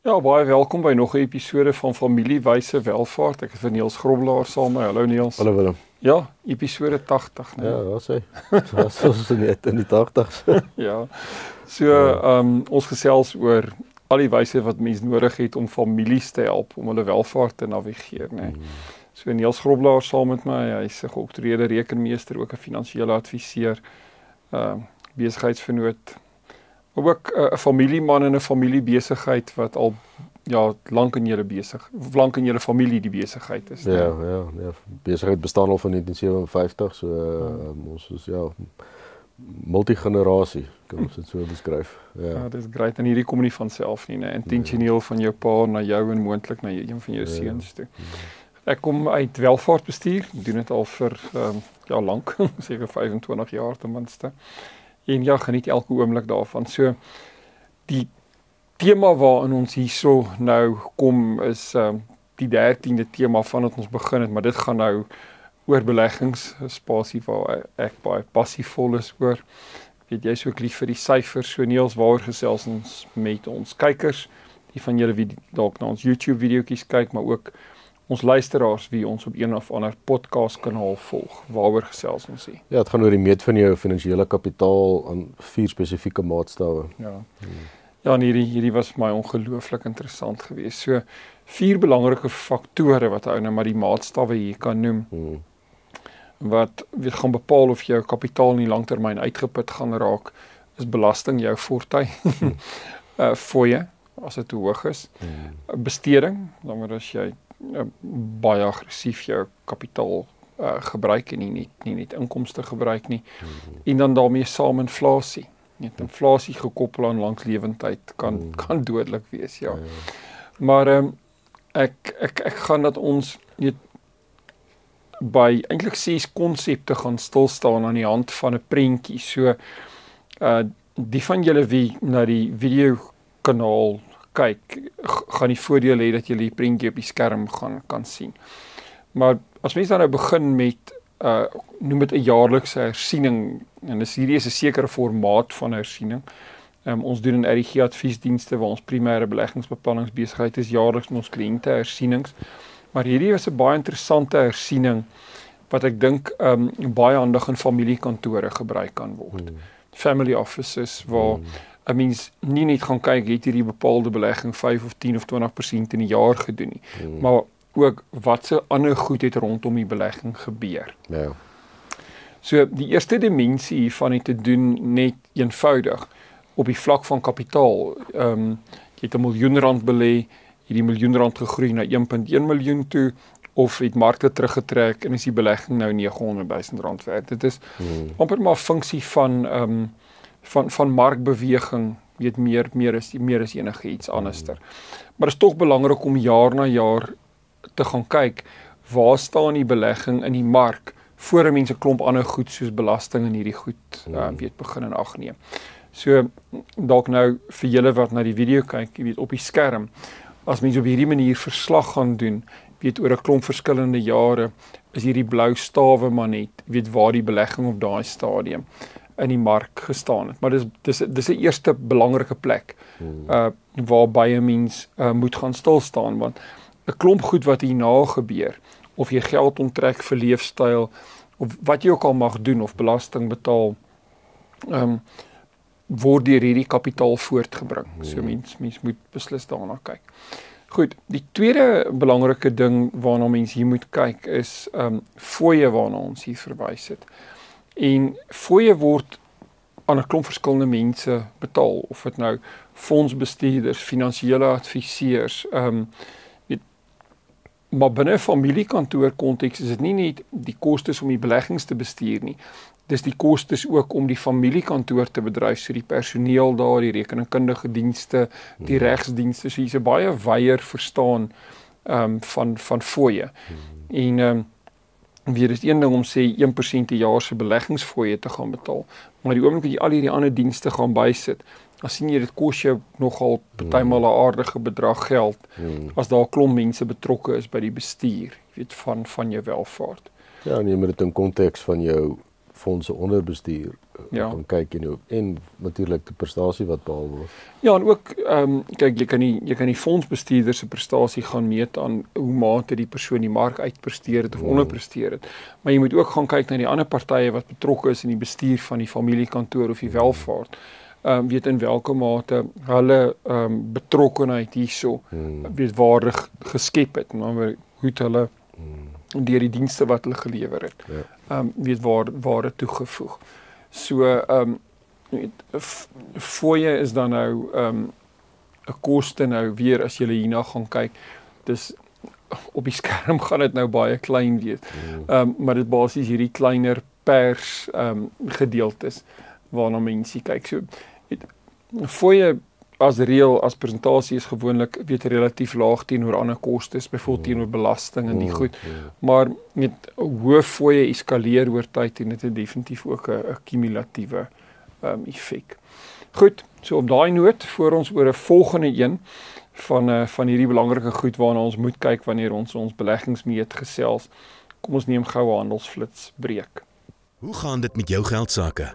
Ja, baie welkom by nog 'n episode van Familiewyse Welvaart. Ek is vir Niels Groblaar saam met Hallo Niels. Hallo Willem. Ja, episode 80, nee. Ja, sê? Wat sou ons net in die 80s? ja. So, ehm um, ons gesels oor al die wyse wat mense nodig het om families te help om hulle welvaart te navigeer, nê. Nee. So Niels Groblaar saam met my, hy's 'n geoktreerde rekenmeester, ook 'n finansiële adviseur, ehm uh, besigheidsvernoot ook 'n uh, familieman en 'n familiebesigheid wat al ja, lank in julle besig, lank in julle familie die besigheid is. Ja, ja, ja, besigheid bestaan al van 1957, so uh, ons is ja multigenerasie, kan ons dit so beskryf. Ja. Ja, dit is great en hierdie kom nie van self nie, nee, intentioneel ja. van jou pa na jou en moontlik na een van jou ja. seuns toe. Ek kom uit welvaartbestuur, doen dit al vir um, ja lank, seker 25 jaar ten minste en ja, geniet elke oomblik daarvan. So die tema waarin ons hierso nou kom is um, die 13de tema vandat ons begin het, maar dit gaan nou oor beleggings, spasie waar ek baie passievol is oor. Weet jy so lief vir die syfers, so Niels waaroor gesels ons met ons kykers, die van julle wie dalk na ons YouTube videoetjies kyk, maar ook ons luisteraars wie ons op een of ander podcast kanaal volg. Waaroor gesels ons hier? Ja, dit gaan oor die meet van jou finansiële kapitaal aan vier spesifieke maatstawwe. Ja. Hmm. Ja, en hierdie hierdie was my ongelooflik interessant geweest. So vier belangrike faktore wat ou nou maar die maatstawwe hier kan noem. Hmm. Wat weet gaan bepaal of jou kapitaal in die langtermyn uitgeput gaan raak, is belasting jou fortuin. Hmm. uh fooie as dit te hoog is. Hmm. Besteding, dan word as jy uh, baie aggressief jou kapitaal uh, gebruik en nie net nie net inkomste gebruik nie. Mm -hmm. En dan daarmee saam inflasie. Net inflasie gekoppel aan langlewendheid kan mm -hmm. kan dodelik wees, ja. ja, ja. Maar ehm um, ek ek ek gaan dat ons net by eintlik ses konsepte gaan stil staan aan die hand van 'n prentjie. So uh die van julle wie na die video kanaal kyk, gaan die voordeel hê dat jy die prentjie op die skerm gaan kan sien. Maar as mens dan nou begin met uh noem dit 'n jaarlikse hersiening en dis hierdie is 'n sekere formaat van hersiening. Um, ons doen in RG adviesdienste waar ons primêre beleggingsbeplanningsbesigheid is jaarliks met ons kliënte hersienings. Maar hierdie is 'n baie interessante hersiening wat ek dink um baie handig in familiekantore gebruik kan word. Hmm. Family offices waar hmm 'n mens nie net gaan kyk het hierdie bepaalde belegging 5 of 10 of 20% in 'n jaar gedoen nie, hmm. maar ook watse ander goed het rondom die belegging gebeur. Ja. So die eerste dimensie hiervan het te doen net eenvoudig op die vlak van kapitaal. Ehm um, jy het 'n miljoen rand belê, hierdie miljoen rand gegroei na 1.1 miljoen toe of het markte teruggetrek en is die belegging nou 900 000 rand werd. Dit is hmm. amper maar 'n funksie van ehm um, van van markbeweging weet meer meer is meer is enige iets anderster. Maar dit is tog belangrik om jaar na jaar te gaan kyk waar staan die belegging in die mark voor mense klomp ander goed soos belasting en hierdie goed uh, weet begin en ag neem. So dalk nou vir julle wat na die video kyk, jy weet op die skerm as mense op hierdie manier verslag gaan doen, weet oor 'n klomp verskillende jare is hierdie blou stawe maar net weet waar die belegging op daai stadium in die mark gestaan het. Maar dis dis dis 'n eerste belangrike plek hmm. uh waar baie mense uh, moet gaan stil staan want 'n klomp goed wat hierna gebeur of jy geld onttrek vir leefstyl of wat jy ook al mag doen of belasting betaal um word deur hierdie kapitaal voortgebring. Hmm. So mense mense moet beslis daarna kyk. Goed, die tweede belangrike ding waarna mense hier moet kyk is um fooie waarna ons hier verwys het. En fooie word aan 'n klomp verskillende mense betaal of dit nou fondsbestuurders, finansiële adviseurs, ehm um, maar binne 'n familiekantoor konteks is dit nie net die kostes om die beleggings te bestuur nie. Dis die kostes ook om die familiekantoor te bedryf, so die personeel daar, die rekeningkundige dienste, die hmm. regsdienste, so hier's 'n baie wyeer verstaan ehm um, van van fooie. Hmm. En ehm um, weer is een ding om sê 1% per jaar se beleggingsfooie te gaan betaal, maar die oomblik wat jy al hierdie ander dienste gaan bysit, dan sien jy dit kos jou nogal partymal 'n aardige bedrag geld hmm. as daar 'n klomp mense betrokke is by die bestuur, weet van van jou welfaart. Ja, en jy moet dit in konteks van jou fondse onderbestuur eh, ja. kan kyk en en natuurlik die prestasie wat behaal word. Ja, en ook ehm um, kyk jy kan nie jy kan die fondsbestuurder se prestasie gaan meet aan hoe mate die persoon die mark uitpresteer het of mm. onderpresteer het. Maar jy moet ook gaan kyk na die ander partye wat betrokke is in die bestuur van die familiekantoor of die welvaart. Ehm um, weet in watter mate hulle ehm um, betrokkenheid hierso mm. weet waardig geskep het, maar hoe hulle mm deur die dienste wat hulle gelewer het. Ja. Ehm um, weet waar waar dit toegevoeg. So ehm um, weet fooie is dan nou ehm um, 'n koste nou weer as jy hierna gaan kyk. Dis op die skerm gaan dit nou baie klein wees. Mm. Ehm um, maar dit basies hierdie kleiner pers ehm um, gedeeltes waarna mense kyk. So fooie as reël as presentasie is gewoonlik weet relatief laag teenoor ander kostes, byvoorbeeld teenoor belasting en die goed. Maar met hoë fooie eskaleer oor tyd en dit het definitief ook 'n kumulatiewe ehm um, effek. Goed, so op daai noot voor ons oor 'n volgende een van uh, eh, van hierdie belangrike goed waarna ons moet kyk wanneer ons ons beleggings meet gesels. Kom ons neem gou 'n handelsflits breek. Hoe gaan dit met jou geld sake?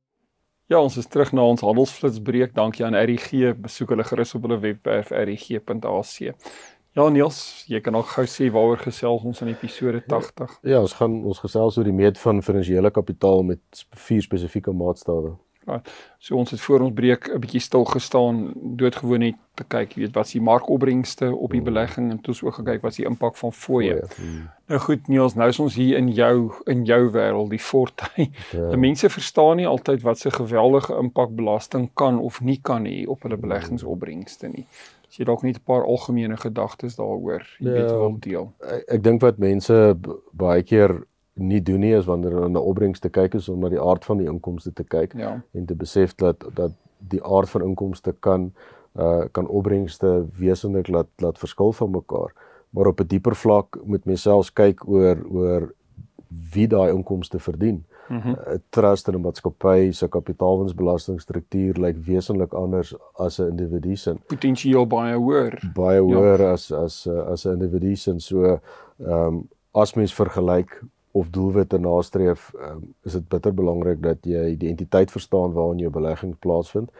Ja, ons is terug na ons handelsflitsbreek. Dankie aan RIG. Besoek hulle gerus op hulle webwerf rig.ac. Ja, Niels, jy kan ook gou sê waaroor gesels ons in episode 80. Ja, ons gaan ons gesels oor die meet van finansiële kapitaal met vier spesifieke maatstawwe. Right. So ons het voor ons breek 'n bietjie stil gestaan, doodgewoon net te kyk, weet wat is die markopbrengste op die mm. belegging en toe ons ook gekyk wat is die impak van fooie. Mm. Nou goed Niels, nou is ons hier in jou in jou wêreld, die fortuin. Ja. Mense verstaan nie altyd wat se geweldige impak belasting kan of nie kan hê op hulle beleggingsopbrengste nie. As jy dalk net 'n paar algemene gedagtes daaroor, jy ja, weet wil deel. Ek, ek dink wat mense baie keer nie doen nie is wanneer hulle na opbrengste kyk is om na die aard van die inkomste te kyk ja. en te besef dat dat die aard van inkomste kan uh kan opbrengste wesentlik laat laat verskil van mekaar. Maar op 'n dieper vlak moet mens selfs kyk oor oor wie daai inkomste verdien. 'n mm -hmm. Trust en 'n maatskappy se kapitaalwinsbelastingstruktuur lyk wesentlik anders as 'n individu se. Potensieel baie hoër. Baie ja. hoër ja. as as as 'n individu se. So ehm um, as mens vergelyk of doelwitte nastreef, um, is dit bitter belangrik dat jy die entiteit verstaan waarin jou belegging plaasvind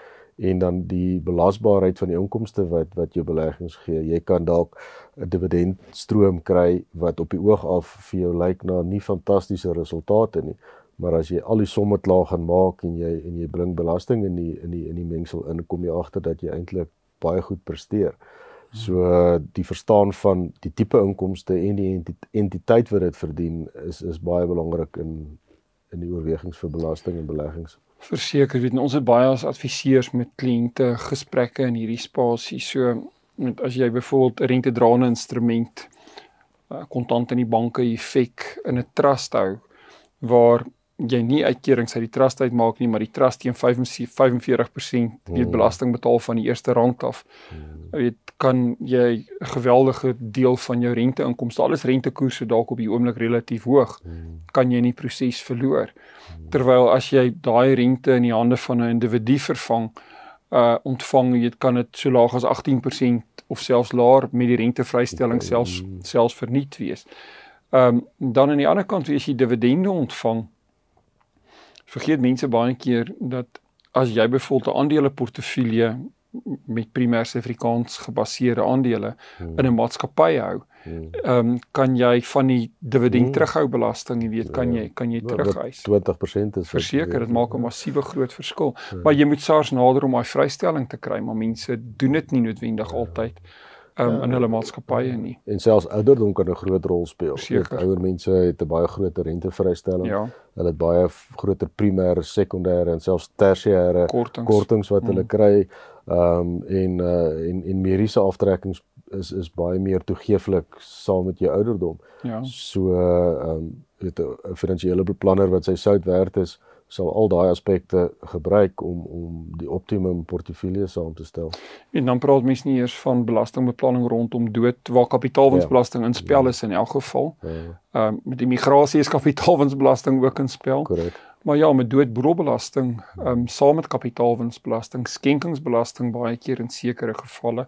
en dan die belasbaarheid van die inkomste wat wat jou beleggings gee. Jy kan dalk 'n dividendstroom kry wat op die oog af vir jou lyk na nie fantastiese resultate nie, maar as jy al die somme klaar gaan maak en jy en jy bring belasting in die in die in die mengsel in, kom jy agter dat jy eintlik baie goed presteer. So die verstaan van die tipe inkomste en die entiteit wat dit verdien is is baie belangrik in in die oorwegings vir belasting en beleggings. Verseker, weet ons het baie as adviseurs met kliënte gesprekke in hierdie spasie. So met as jy byvoorbeeld 'n rentedraende instrument eh, kontant in die banke effek in 'n trust hou waar jy nie uitkerings uit die trust uit maak nie, maar die trust teen 45% weet mm. belasting betaal van die eerste rand af. Mm. Weet kan jy 'n geweldige deel van jou renteinkomste, alles rentekoerse dalk op die oomblik relatief hoog, mm. kan jy in die proses verloor. Terwyl as jy daai rente in die hande van 'n individu vervang, uh ontvang jy kan dit so laag as 18% of selfs laer met die rentevrystelling selfs selfs verniet wees. Ehm um, dan aan die ander kant as jy dividende ontvang, vergeet mense baie keer dat as jy byvoorbeeld 'n aandele portefeulje met primêr Suid-Afrikaans gebaseerde aandele hmm. in 'n maatskappy hou. Hmm. Ehm um, kan jy van die dividend hmm. terughou belasting, jy weet, kan jy kan jy ja, terugeis. 20% is verseker, dit maak 'n massiewe groot verskil. Ja. Maar jy moet SARS nader om daai vrystelling te kry, maar mense doen dit nie noodwendig ja. altyd um, ja. in hulle maatskappye nie. En selfs ouderdom kan 'n groot rol speel. Ouer mense het 'n baie groter rentevrystelling. Ja. Hulle het baie groter primêre, sekondêre en selfs tersiêre kortings. kortings wat hulle mm. kry. Ehm um, en uh en en mediese aftrekkings is is baie meer toegeeflik saam met jou ouderdom. Ja. So ehm um, weet 'n finansiële beplanner wat sy sout werd is, sal al daai aspekte gebruik om om die optimum portefeulje saam te stel. En dan praat mens nie eers van belastingbeplanning rondom dood waar kapitaalwinsbelasting ja. in spel is in elk geval. Ja. Ehm ja. um, met immigrasie is kapitaalwinsbelasting ook in spel. Korrek. Maar ja, met doodboedelbelasting, ehm um, saam met kapitaalwinsbelasting, skenkingsbelasting baie keer in sekere gevalle.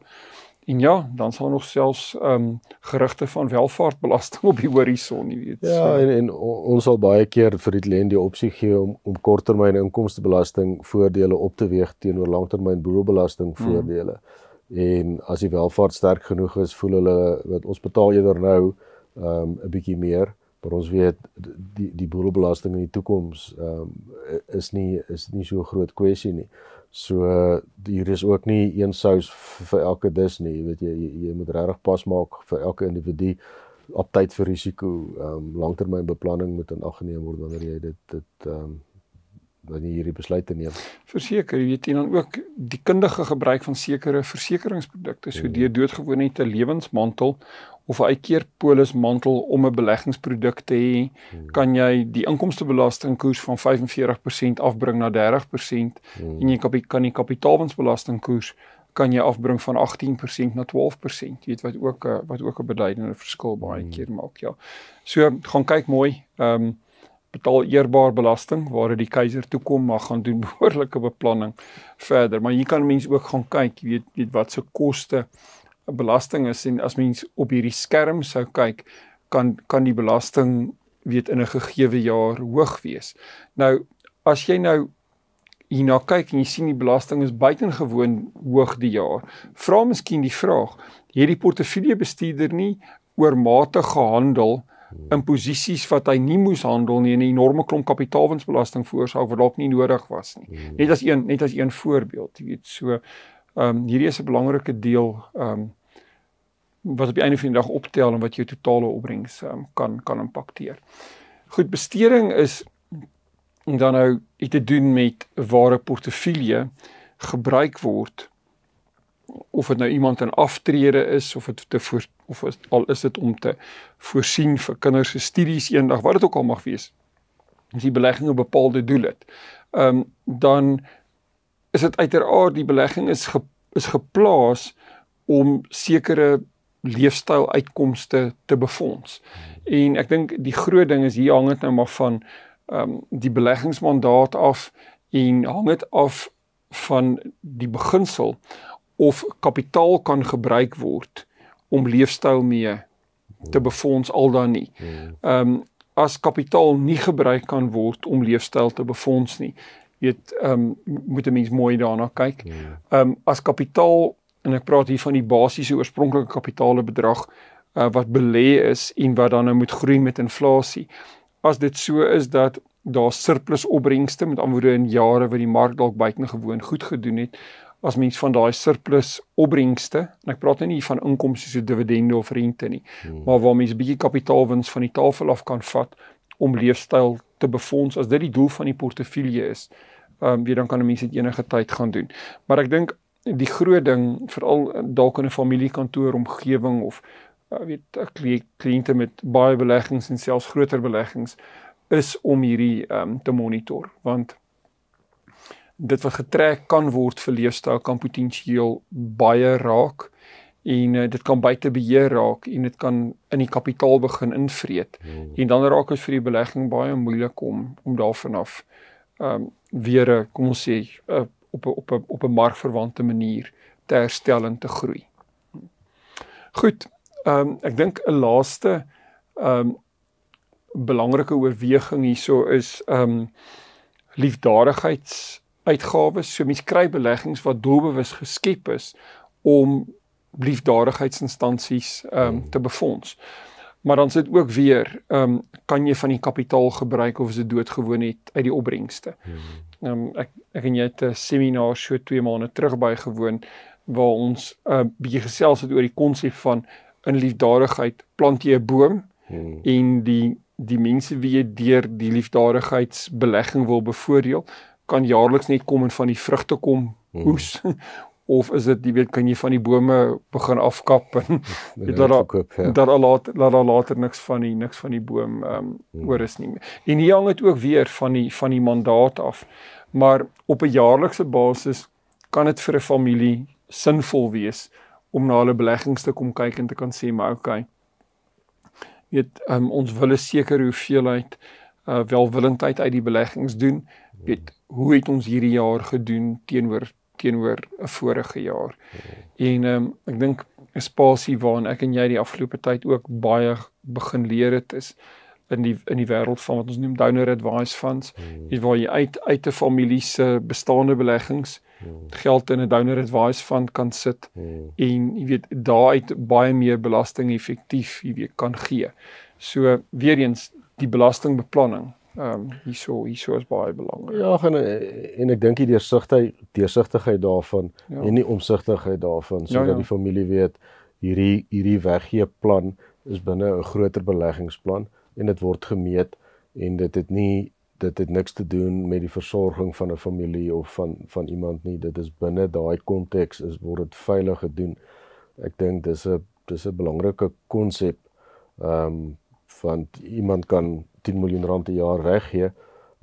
En ja, dan sal nog selfs ehm um, gerugte van welvaartbelasting op die horison, jy weet. Ja, so. en, en ons sal baie keer vir die kliënt die opsie gee om om korttermyn inkomstebelasting voordele op te weeg teenoor langtermyn boedelbelasting hmm. voordele. Mm. En as die welvaart sterk genoeg is, voel hulle wat ons betaal eerder nou ehm um, 'n bietjie meer, maar ons weet die die boedelbelasting in die toekoms ehm um, is nie is nie so groot kwessie nie. So hier is ook nie een sous vir elke dis nie. Jy weet jy jy, jy moet regtig pas maak vir elke individu op tyd vir risiko. Ehm um, langtermynbeplanning moet in ag geneem word wanneer jy dit dit ehm um, wanneer hierdie besluite neem. Verseker, jy weet dan ook die kundige gebruik van sekere versekeringsprodukte so mm. deur doodgewoon net 'n lewensmantel of 'n uitkeerpolismantel om 'n beleggingsproduk te hê, hmm. kan jy die inkomstebelastingkoers van 45% afbring na 30% hmm. en jy kan die kapitaalwinsbelastingkoers kan jy afbring van 18% na 12%. Jy weet wat ook 'n wat ook 'n beduidende verskil baie hmm. keer maak, ja. So gaan kyk mooi. Ehm um, betaal eerbaar belasting waar dit die keiser toe kom maar gaan doen behoorlike beplanning verder maar hier kan mense ook gaan kyk weet, weet wat se koste belasting is en as mens op hierdie skerm sou kyk, kan kan die belasting weet in 'n gegeewe jaar hoog wees. Nou as jy nou hierna kyk en jy sien die belasting is buitengewoon hoog die jaar, vra miskien die vraag, het die portefeuljebestuurder nie oormatig gehandel in posisies wat hy nie moes handel nie en 'n enorme klomp kapitaalwinsbelasting veroorsaak wat dalk nie nodig was nie. Hmm. Net as een net as een voorbeeld, jy weet, so Ehm um, hierdie is 'n belangrike deel ehm um, wat op die einde van die dag optel en wat jou totale opbrengs um, kan kan impakteer. Goed, besteding is dan nou iets te doen met waar 'n portefeulje gebruik word of dit nou iemand in aftrede is of dit te voor of is, al is dit om te voorsien vir kinders se studies eendag wat dit ook al mag wees. As die belegging 'n bepaalde doel het. Ehm um, dan is dit uiteraard die belegging is ge, is geplaas om sekere leefstyl uitkomste te befonds. En ek dink die groot ding is hier hang dit nou maar van ehm um, die beleggingsmandaat af en hang dit af van die beginsel of kapitaal kan gebruik word om leefstyl mee te befonds al dan nie. Ehm um, as kapitaal nie gebruik kan word om leefstyl te befonds nie, weet ehm um, moet 'n mens mooi daarna kyk. Ja. Ehm um, as kapitaal en ek praat hier van die basiese oorspronklike kapitale bedrag uh, wat belê is en wat dan nou moet groei met inflasie. As dit so is dat daar surplus opbrengste met anderwoorde in jare wat die mark dalk buitengewoon goed gedoen het, as mens van daai surplus opbrengste, en ek praat nou nie van inkomste soos dividende of rente nie, hmm. maar waar mens 'n bietjie kapitaalwins van die tafel af kan vat om leefstyl te befonds as dit die doel van die portefeulje is ehm um, wie dan kan 'n mens dit enige tyd gaan doen. Maar ek dink die groot ding veral dalk in 'n familiekantoor omgewing of uh, weet kliënte met baie beleggings en selfs groter beleggings is om hierdie ehm um, te monitor want dit wat getrek kan word vir leefstyl kan potensieel baie raak en uh, dit kan buite beheer raak en dit kan in die kapitaal begin invreet hmm. en dan raak dit vir die belegging baie moeilik om om daarvan af ehm um, weer 'n kom ons sê uh, op 'n op 'n op 'n markverwante manier te herstel en te groei. Goed. Ehm um, ek dink 'n laaste ehm um, belangrike oorweging hierso is ehm um, liefdadigheids uitgawes. So mense kry beleggings wat doelbewus geskep is om liefdadigheidsinstansies ehm um, te befonds. Maar dan sit ook weer ehm um, kan jy van die kapitaal gebruik of is dit doodgewoon net uit die opbrengste. Ehm um, ek ek en jy het 'n seminar so 2 maande terug bygewoon waar ons 'n uh, bietjie gesels het oor die konsep van in liefdadigheid plant jy 'n boom hmm. en die die mense wie jy deur die liefdadigheidsbelegging wil bevoordeel kan jaarliks net kom en van die vrugte kom hmm. oes hmm. of is dit jy weet kan jy van die bome begin afkap en weet dat daar ja. dat al later dat daar later niks van die niks van die boom ehm um, hmm. oor is nie. En hier hang dit ook weer van die van die mandaat af. Maar op 'n jaarlikse basis kan dit vir 'n familie sinvol wees om na hulle beleggings te kom kyk en te kan sê maar okay. Weet um, ons wil 'n sekere hoeveelheid uh, welwillendheid uit die beleggings doen. Weet hoe het ons hierdie jaar gedoen teenoor teenoor 'n vorige jaar. En um, ek dink 'n spasie waarin ek en jy die afgelope tyd ook baie begin leer het is in die in die wêreld van wat ons noem donor advice funds, hmm. is waar jy uit uit 'n familie se bestaande beleggings hmm. geld in 'n donor advice fund kan sit hmm. en jy weet daaruit baie meer belasting effektief jy weet kan gee. So weer eens die belastingbeplanning ehm um, hierso hierso is baie belangrik. Ja, en en ek dink die deursigtigheid deursigtigheid daarvan ja. en die omsigtigheid daarvan sodat ja, ja. die familie weet hierdie hierdie weggee plan is binne 'n groter beleggingsplan en dit word gemeet en dit het nie dit het niks te doen met die versorging van 'n familie of van van iemand nie dit is binne daai konteks is word dit veilig gedoen ek dink dis 'n dis 'n belangrike konsep ehm um, want iemand kan 10 miljoen rand per jaar weggee.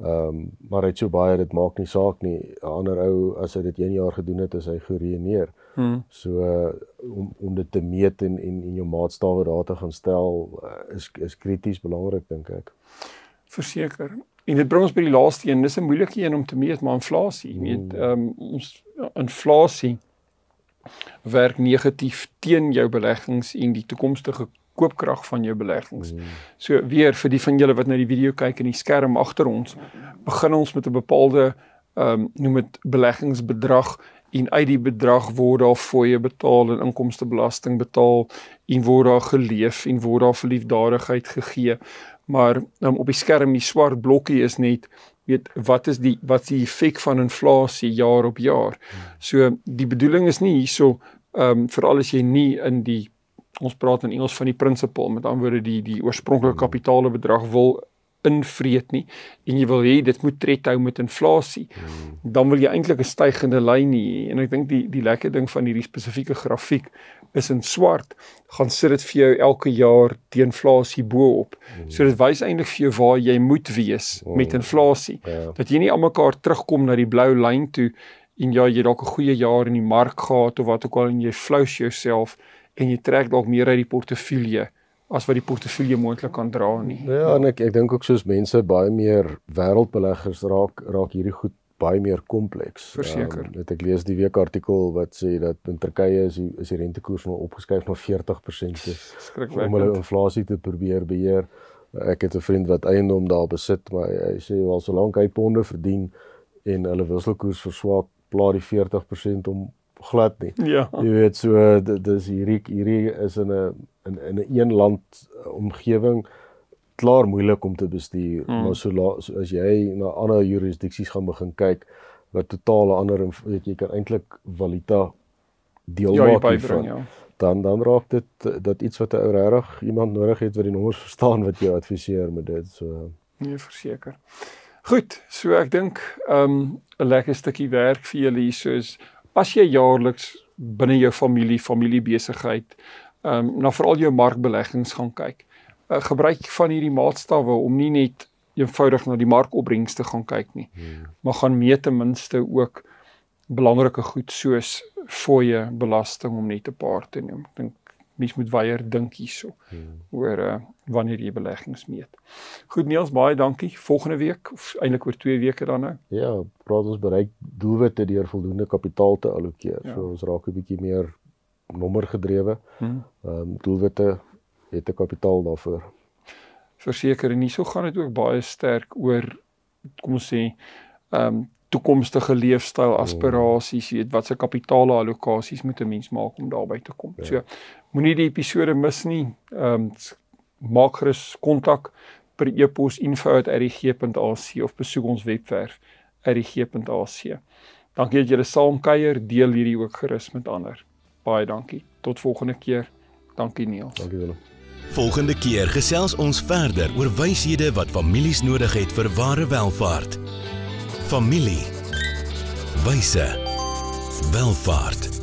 Ehm um, maar hy het so baie dit maak nie saak nie. 'n Ander ou as hy dit 1 jaar gedoen het, is hy geruineer. Hmm. So uh, om om dit te meet en en en jou maatstawwe daar te gaan stel uh, is is krities belangrik dink ek. Verseker. En dit bring ons by die laaste een. Dis 'n moeilike een om te meet, maar inflasie, jy weet, hmm. ehm um, ons ja, inflasie werk negatief teen jou beleggings en die toekomstige koopkrag van jou beleggings. Hmm. So weer vir die van julle wat nou die video kyk in die skerm agter ons, begin ons met 'n bepaalde ehm um, noem dit beleggingsbedrag en uit die bedrag word daar fooie betaal en inkomstebelasting betaal en word daar geleef en word daar verliefdadigheid gegee. Maar um, op die skerm die swart blokkie is net weet wat is die wat is die effek van inflasie jaar op jaar. So die bedoeling is nie hierso ehm um, veral as jy nie in die ons praat in Engels van die principal met ander woorde die die oorspronklike hmm. kapitaale bedrag wil invreet nie en jy wil hê dit moet tred hou met inflasie hmm. dan wil jy eintlik 'n stygende lyn hê en ek dink die die lekker ding van hierdie spesifieke grafiek is in swart gaan sit dit vir jou elke jaar die inflasie bo-op hmm. so dit wys eintlik vir jou waar jy moet wees met inflasie ja. dat jy nie almekaar terugkom na die blou lyn toe en ja jy dalk 'n goeie jaar in die mark gehad of wat ook al en jy flous jouself en jy trek dalk meer uit die portefeulje as wat die portefeulje moontlik kan dra nie. Ja, en ek ek dink ook soos mense baie meer wêreldbeleggers raak raak hierdie goed baie meer kompleks. Verseker. Um, ek lees die week artikel wat sê dat in Turkye is die, is die rentekoers nou opgeskuif na 40% skrikwekkend om hulle inflasie te probeer beheer. Ek het 'n vriend wat eiendom daar besit, maar hy, hy sê wel solank hy ponde verdien en hulle wisselkoers verswak, pla die 40% om glad nie. Ja. Jy weet so dis hierdie hierdie is in 'n in in 'n een land uh, omgewing klaar moeilik om te bestuur. Hmm. Maar so, la, so as jy na ander jurisdiksies gaan begin kyk wat totaal ander weet jy kan eintlik valuta deel ja, maak hiervan. Ja. Dan dan raak dit dat iets wat 'n ou regtig iemand nodig het wat die nommers verstaan wat jou adviseer met dit so. Nee, verseker. Goed, so ek dink um 'n lekker stukkie werk vir julle hier soos as jy jaarliks binne jou familie, familiebesigheid, ehm um, na veral jou markbeleggings gaan kyk, uh, gebruik van hierdie maatstawwe om nie net eenvoudig na die markopbrengste gaan kyk nie, hmm. maar gaan meet ten minste ook belangrike goed soos fooie belasting om net 'n paar te noem. Ek dink mens moet weier dink hierso hmm. oor uh, wanneer jy beleggings meet. Goed Niels, baie dankie. Volgende week of eintlik oor 2 weke dan nou. Ja, praat ons bereik doelwitte deur voldoende kapitaal te allokeer. Ja. So ons raak 'n bietjie meer nommergedrewe. Hmm. Ehm um, doelwitte het 'n kapitaal daarvoor. Verseker en hierso gaan dit ook baie sterk oor kom ons sê ehm um, toekomstige leefstyl aspirasies, jy weet watse kapitaal allokasies moet 'n mens maak om daarby te kom. Ja. So moenie die episode mis nie. Ehm um, maak gerus kontak per e-pos info@rg.ac of besoek ons webwerf rg.ac. Dankie dat julle saam kuier, deel hierdie ook gerus met ander. Baie dankie. Tot volgende keer. Dankie Niels. Dankie Willem. Volgende keer gesels ons verder oor wyshede wat families nodig het vir ware welfaart. Familie. Wyse. Welvaart.